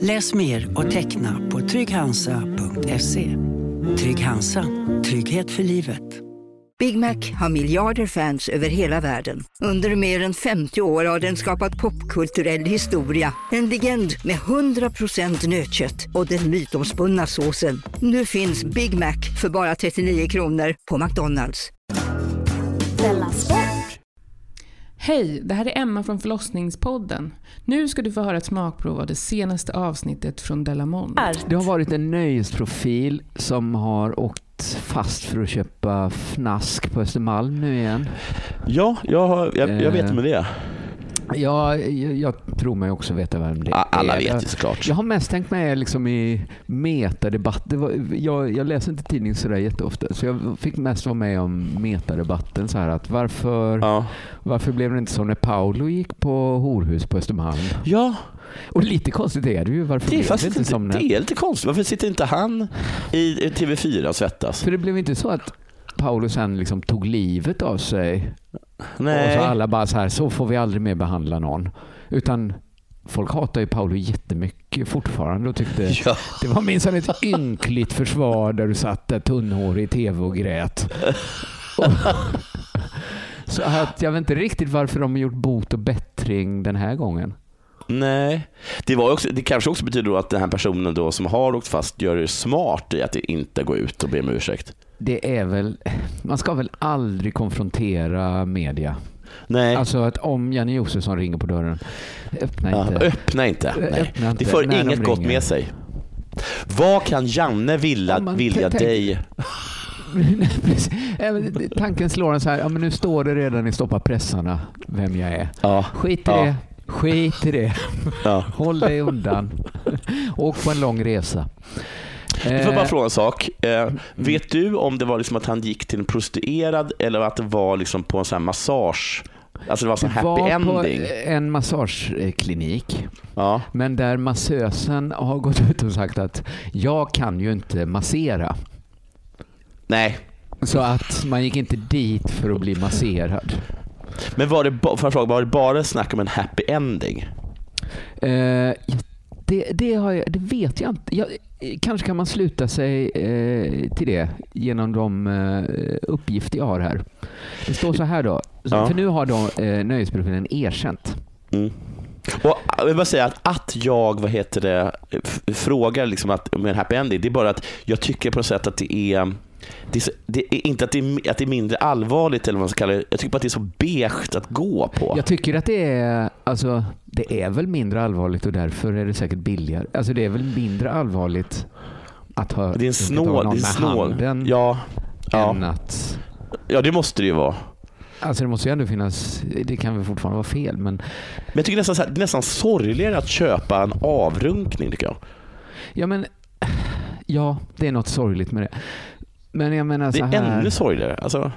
Läs mer och teckna på trygghansa.se. Trygg Hansa. Trygghet för livet. Big Mac har miljarder fans över hela världen. Under mer än 50 år har den skapat popkulturell historia. En legend med 100% nötkött och den mytomspunna såsen. Nu finns Big Mac för bara 39 kronor på McDonalds. Hej, det här är Emma från förlossningspodden. Nu ska du få höra ett smakprov av det senaste avsnittet från Delamont. Det har varit en nöjesprofil som har åkt fast för att köpa fnask på Östermalm nu igen. Ja, jag, har, jag, jag vet Eh, med det. Ja, jag, jag tror mig också veta vem det är. Alla vet ju såklart. jag har mest tänkt med liksom i metadebatt. Det var, jag, jag läser inte tidning sådär jätteofta, så jag fick mest vara med om metadebatten. Så här att varför, Ja. varför blev det inte så när Paolo gick på horhus på Östermalm? ja, Och lite konstigt är det ju. Varför det är blev faktiskt inte som det är lite konstigt. Varför sitter inte han i i TV4 och svettas? För det blev inte så att Paolo sen liksom tog livet av sig och Nej. så alla bara så här, så får vi aldrig mer behandla någon. Utan folk hatar ju Paolo jättemycket fortfarande och tyckte Ja. det var minsann ett ynkligt försvar där du satt där tunnhårig i tv och grät. Och, så att jag vet inte riktigt varför de har gjort bot och bättring den här gången. Nej, det, var också, det kanske också betyder att den här personen då som har åkt fast gör det smart i att inte gå ut och be om ursäkt. Det är väl, man ska väl aldrig konfrontera media. Nej, Alltså att om Janne Josefsson ringer på dörren, öppna ja, inte. öppna inte. Öppna inte Det för de inget gott ringer. med sig. Vad kan Janne vilja, man vilja dig? Tanken slår en så här, ja, men nu står det redan i Stoppa pressarna vem jag är. Ja, Skit i Ja. det. Skit i det. ja. Håll dig undan. Åk på en lång resa. Jag får bara Eh, fråga en sak. Eh, vet du om det var liksom att han gick till en prostituerad eller att det var liksom på en sån massage? Alltså det var sån happy var på ending? en massageklinik, Ja. men där massösen har gått ut och sagt att jag kan ju inte massera. Nej, Så att man gick inte dit för att bli masserad. men var det, jag fråga, var det bara snack om en happy ending? Eh, ja, det, det, har jag, det vet jag inte. Jag, kanske kan man sluta sig eh, till det genom de eh, uppgifter jag har här. Det står så här då. Ja. För nu har då eh, nöjesprofilen erkänt. Mm. Och jag vill bara säga att, att jag vad heter det, frågar liksom att, med en happy ending, det är bara att jag tycker på något sätt att det är det är, så, det är inte att det är, att det är mindre allvarligt eller vad man ska kalla det. Jag tycker bara att det är så beige att gå på. Jag tycker att det är, alltså, det är väl mindre allvarligt och därför är det säkert billigare. Alltså det är väl mindre allvarligt att ha Det är en snål... någon Det är med snål. handen Ja, ja. än att ja, det måste det ju vara. Alltså det måste ju ändå finnas, det kan väl fortfarande vara fel men Men jag tycker nästan, så här, det är nästan sorgligare att köpa en avrunkning tycker jag. Ja men, ja det är något sorgligt med det. Men jag menar Det så är här, ännu sorgligare. Alltså,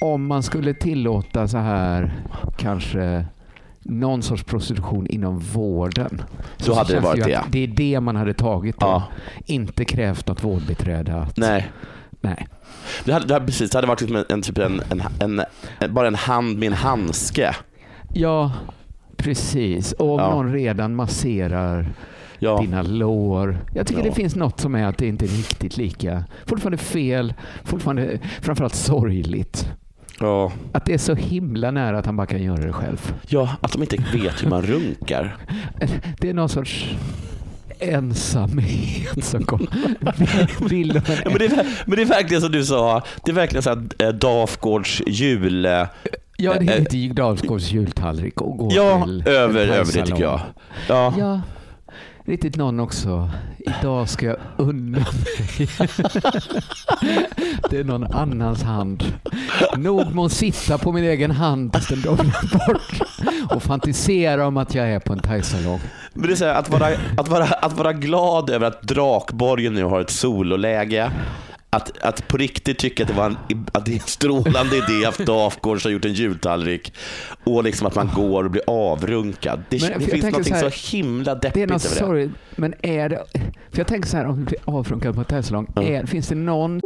om man skulle tillåta så här kanske någon sorts prostitution inom vården. Då så hade det varit det. att Det är det man hade tagit då. ja, Inte krävt något vårdbiträde. Att, nej. nej. Det hade, det hade, precis, det hade varit liksom en, en, typ en, en, en, en, bara en hand med en handske. Ja, precis. Och om Ja. någon redan masserar Ja. dina lår. Jag tycker Ja. det finns något som är att det inte är riktigt lika. Fortfarande fel, fortfarande framförallt sorgligt. Ja. Att det är så himla nära att han bara kan göra det själv. ja, att de inte vet hur man runkar. Det är någon sorts ensamhet som kommer. Ja, men, det är, men det är verkligen som du sa, det är verkligen så här eh, Dafgårds jul. eh, Ja, det är lite Dalsgårds jultallrik och gå Ja, över, över det tycker jag. Ja. Ja, riktigt någon också. Idag ska jag unna mig. Det är någon annans hand. Nog må sitta på min egen hand tills den domnar bort och fantisera om att jag är på en thaisalong. Men det är så här, att, vara, att, vara, att vara glad över att Drakborgen nu har ett sololäge. Att, att på riktigt tycka att det, var en, att det är en strålande idé att Dafgårds har gjort en jultallrik och liksom att man går och blir avrunkad. Det, Men, det finns något så här, så himla Det är deppigt något över det. sorgligt, men är det... För jag tänker så här, om du blir avfrunkad på ett tältsalong, Ja. är, finns det någon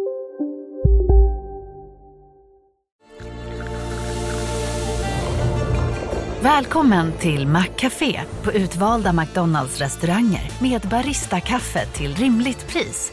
Välkommen till Maccafé på utvalda McDonalds restauranger med Baristakaffe till rimligt pris.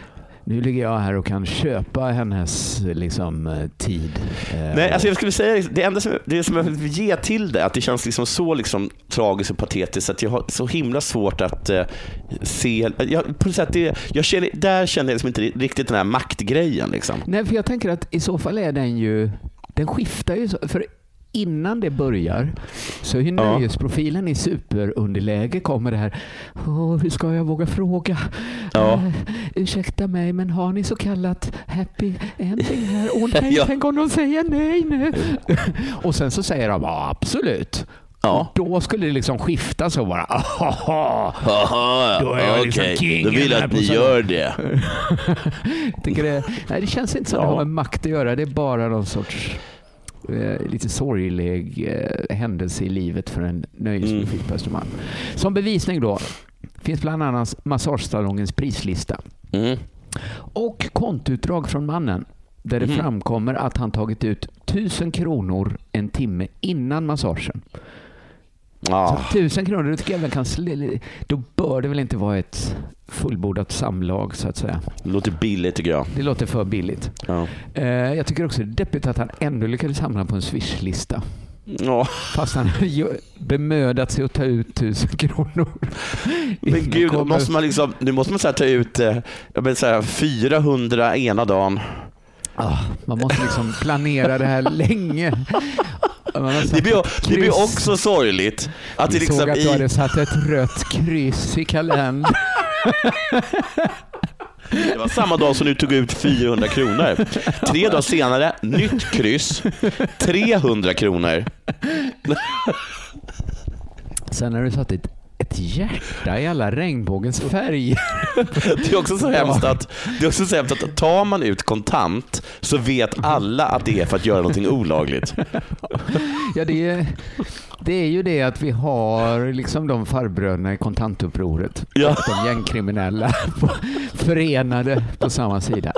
nu ligger jag här och kan köpa hennes liksom, eh, tid. eh, Nej, alltså jag skulle säga det enda som, det som jag vill ge till det, att det känns liksom så liksom tragiskt och patetiskt att jag har så himla svårt att eh, se, jag, på något sätt det, jag känner, där känner jag liksom inte riktigt den här maktgrejen. Liksom. Nej, för jag tänker att i så fall är den ju, den skiftar ju. För innan det börjar så är nöjesprofilen i superunderläge kommer det här. Åh, hur ska jag våga fråga? Ja. Eh, ursäkta mig, men har ni så kallat happy ending här? Åh nej, Ja. tänk om de säger nej nu. Och sen så säger de ja, absolut. Ja. Då skulle det liksom skifta så bara. Aha. Jaha, Då är jag liksom kingen Då vill jag att ni gör det. Tycker det, nej, det känns inte som Ja. det har med makt att göra. Det är bara någon sorts lite sorglig eh, händelse i livet för en nöjesprofil Mm. på Östermalm. Som bevisning då finns bland annat massagesalongens prislista Mm. och kontoutdrag från mannen där det Mhm. framkommer att han tagit ut 1000 kronor en timme innan massagen. Ja. Så 1000 kronor, då tycker jag väl kan då bör det väl inte vara ett fullbordat samlag så att säga. Det låter billigt tycker jag. Det låter för billigt. Ja. Eh, jag tycker också det är deppigt att han ändå lyckades hamna på en swishlista. Ja. Fast han hade ju bemödat sig att ta ut tusen kronor. Men gud, kommer- måste man liksom, nu måste man så ta ut jag vill säga, 400 ena dagen. Ah, man måste liksom planera det här länge. Det blir, det blir också sorgligt. Att det Vi liksom såg att du i, hade satt ett rött kryss i kalendern. det var samma dag som du tog ut 400 kronor. Tre dagar senare, nytt kryss, 300 kronor. Sen har du satt ett, ett hjärta i alla regnbågens färger. Det är också så hemskt att, det är också så hemskt att tar man ut kontant så vet alla att det är för att göra någonting olagligt. Ja, det, är, det är ju det att vi har liksom de farbröderna i kontantupproret. Ja. De gängkriminella på, förenade på samma sida.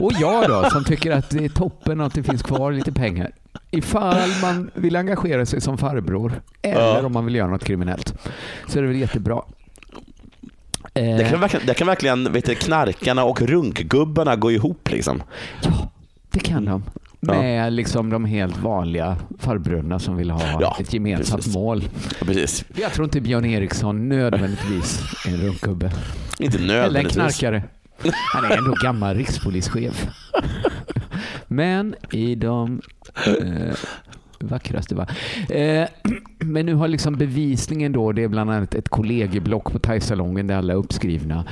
Och jag då, som tycker att det är toppen att det finns kvar lite pengar. Ifall man vill engagera sig som farbror eller om man vill göra något kriminellt så är det väl jättebra. Eh, Det kan verkligen, det kan verkligen vet du, knarkarna och runkgubbarna gå ihop. Liksom. Ja, det kan de. Ja. Med liksom de helt vanliga farbröderna som vill ha Ja, ett gemensamt precis. mål. Ja, precis. Jag tror inte Björn Eriksson nödvändigtvis är en runkgubbe. Inte Eller en nödvändigtvis. knarkare. Han är ändå gammal rikspolischef. Men i de eh, vackraste va? Eh, men nu har liksom bevisningen då, det är bland annat ett kollegieblock på thaisalongen där alla är uppskrivna.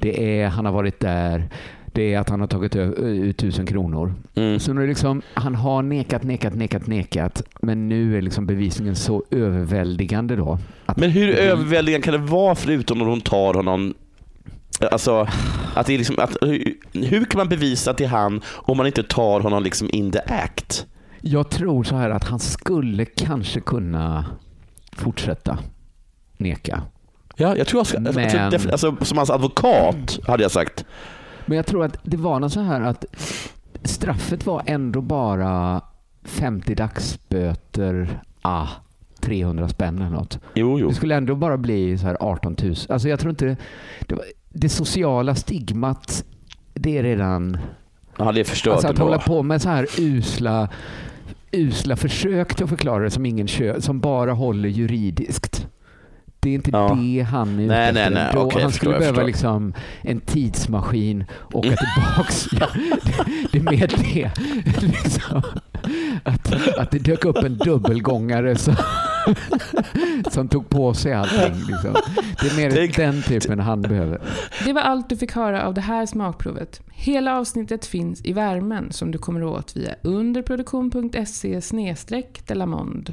Det är, han har varit där. Det är att han har tagit ut tusen kronor. Mm. Så nu är liksom, han har nekat, nekat, nekat, nekat. Men nu är liksom bevisningen så överväldigande då. Men hur överväldigande kan det vara förutom när hon tar honom Alltså, att det är liksom, att, hur, hur kan man bevisa att det är han om man inte tar honom liksom in the act? Jag tror så här att han skulle kanske kunna fortsätta neka. Ja, jag tror jag ska, Men- alltså, som hans advokat hade jag sagt. Men jag tror att det var något så här att straffet var ändå bara 50 dagsböter, ah, 300 spänn eller något. Jo, jo. Det skulle ändå bara bli så här 18 000. Alltså jag tror inte det, var, det sociala stigmat, det är redan... Ja, det förstörde Alltså att hålla på med så här usla, usla försök till att förklara det som ingen kö, som bara håller juridiskt. Det är inte Ja. det han är ute Nej, nej, efter. nej. Då, Okej, han förstår, skulle jag behöva förstår. liksom en tidsmaskin och åka tillbaks. Ja, det, det är mer det. Liksom. Att, att det dök upp en dubbelgångare som, som tog på sig allting. Liksom. Det är mer Tänk- den typen han behöver. Det var allt du fick höra av det här smakprovet. Hela avsnittet finns i värmen som du kommer åt via underproduktion.se delamond.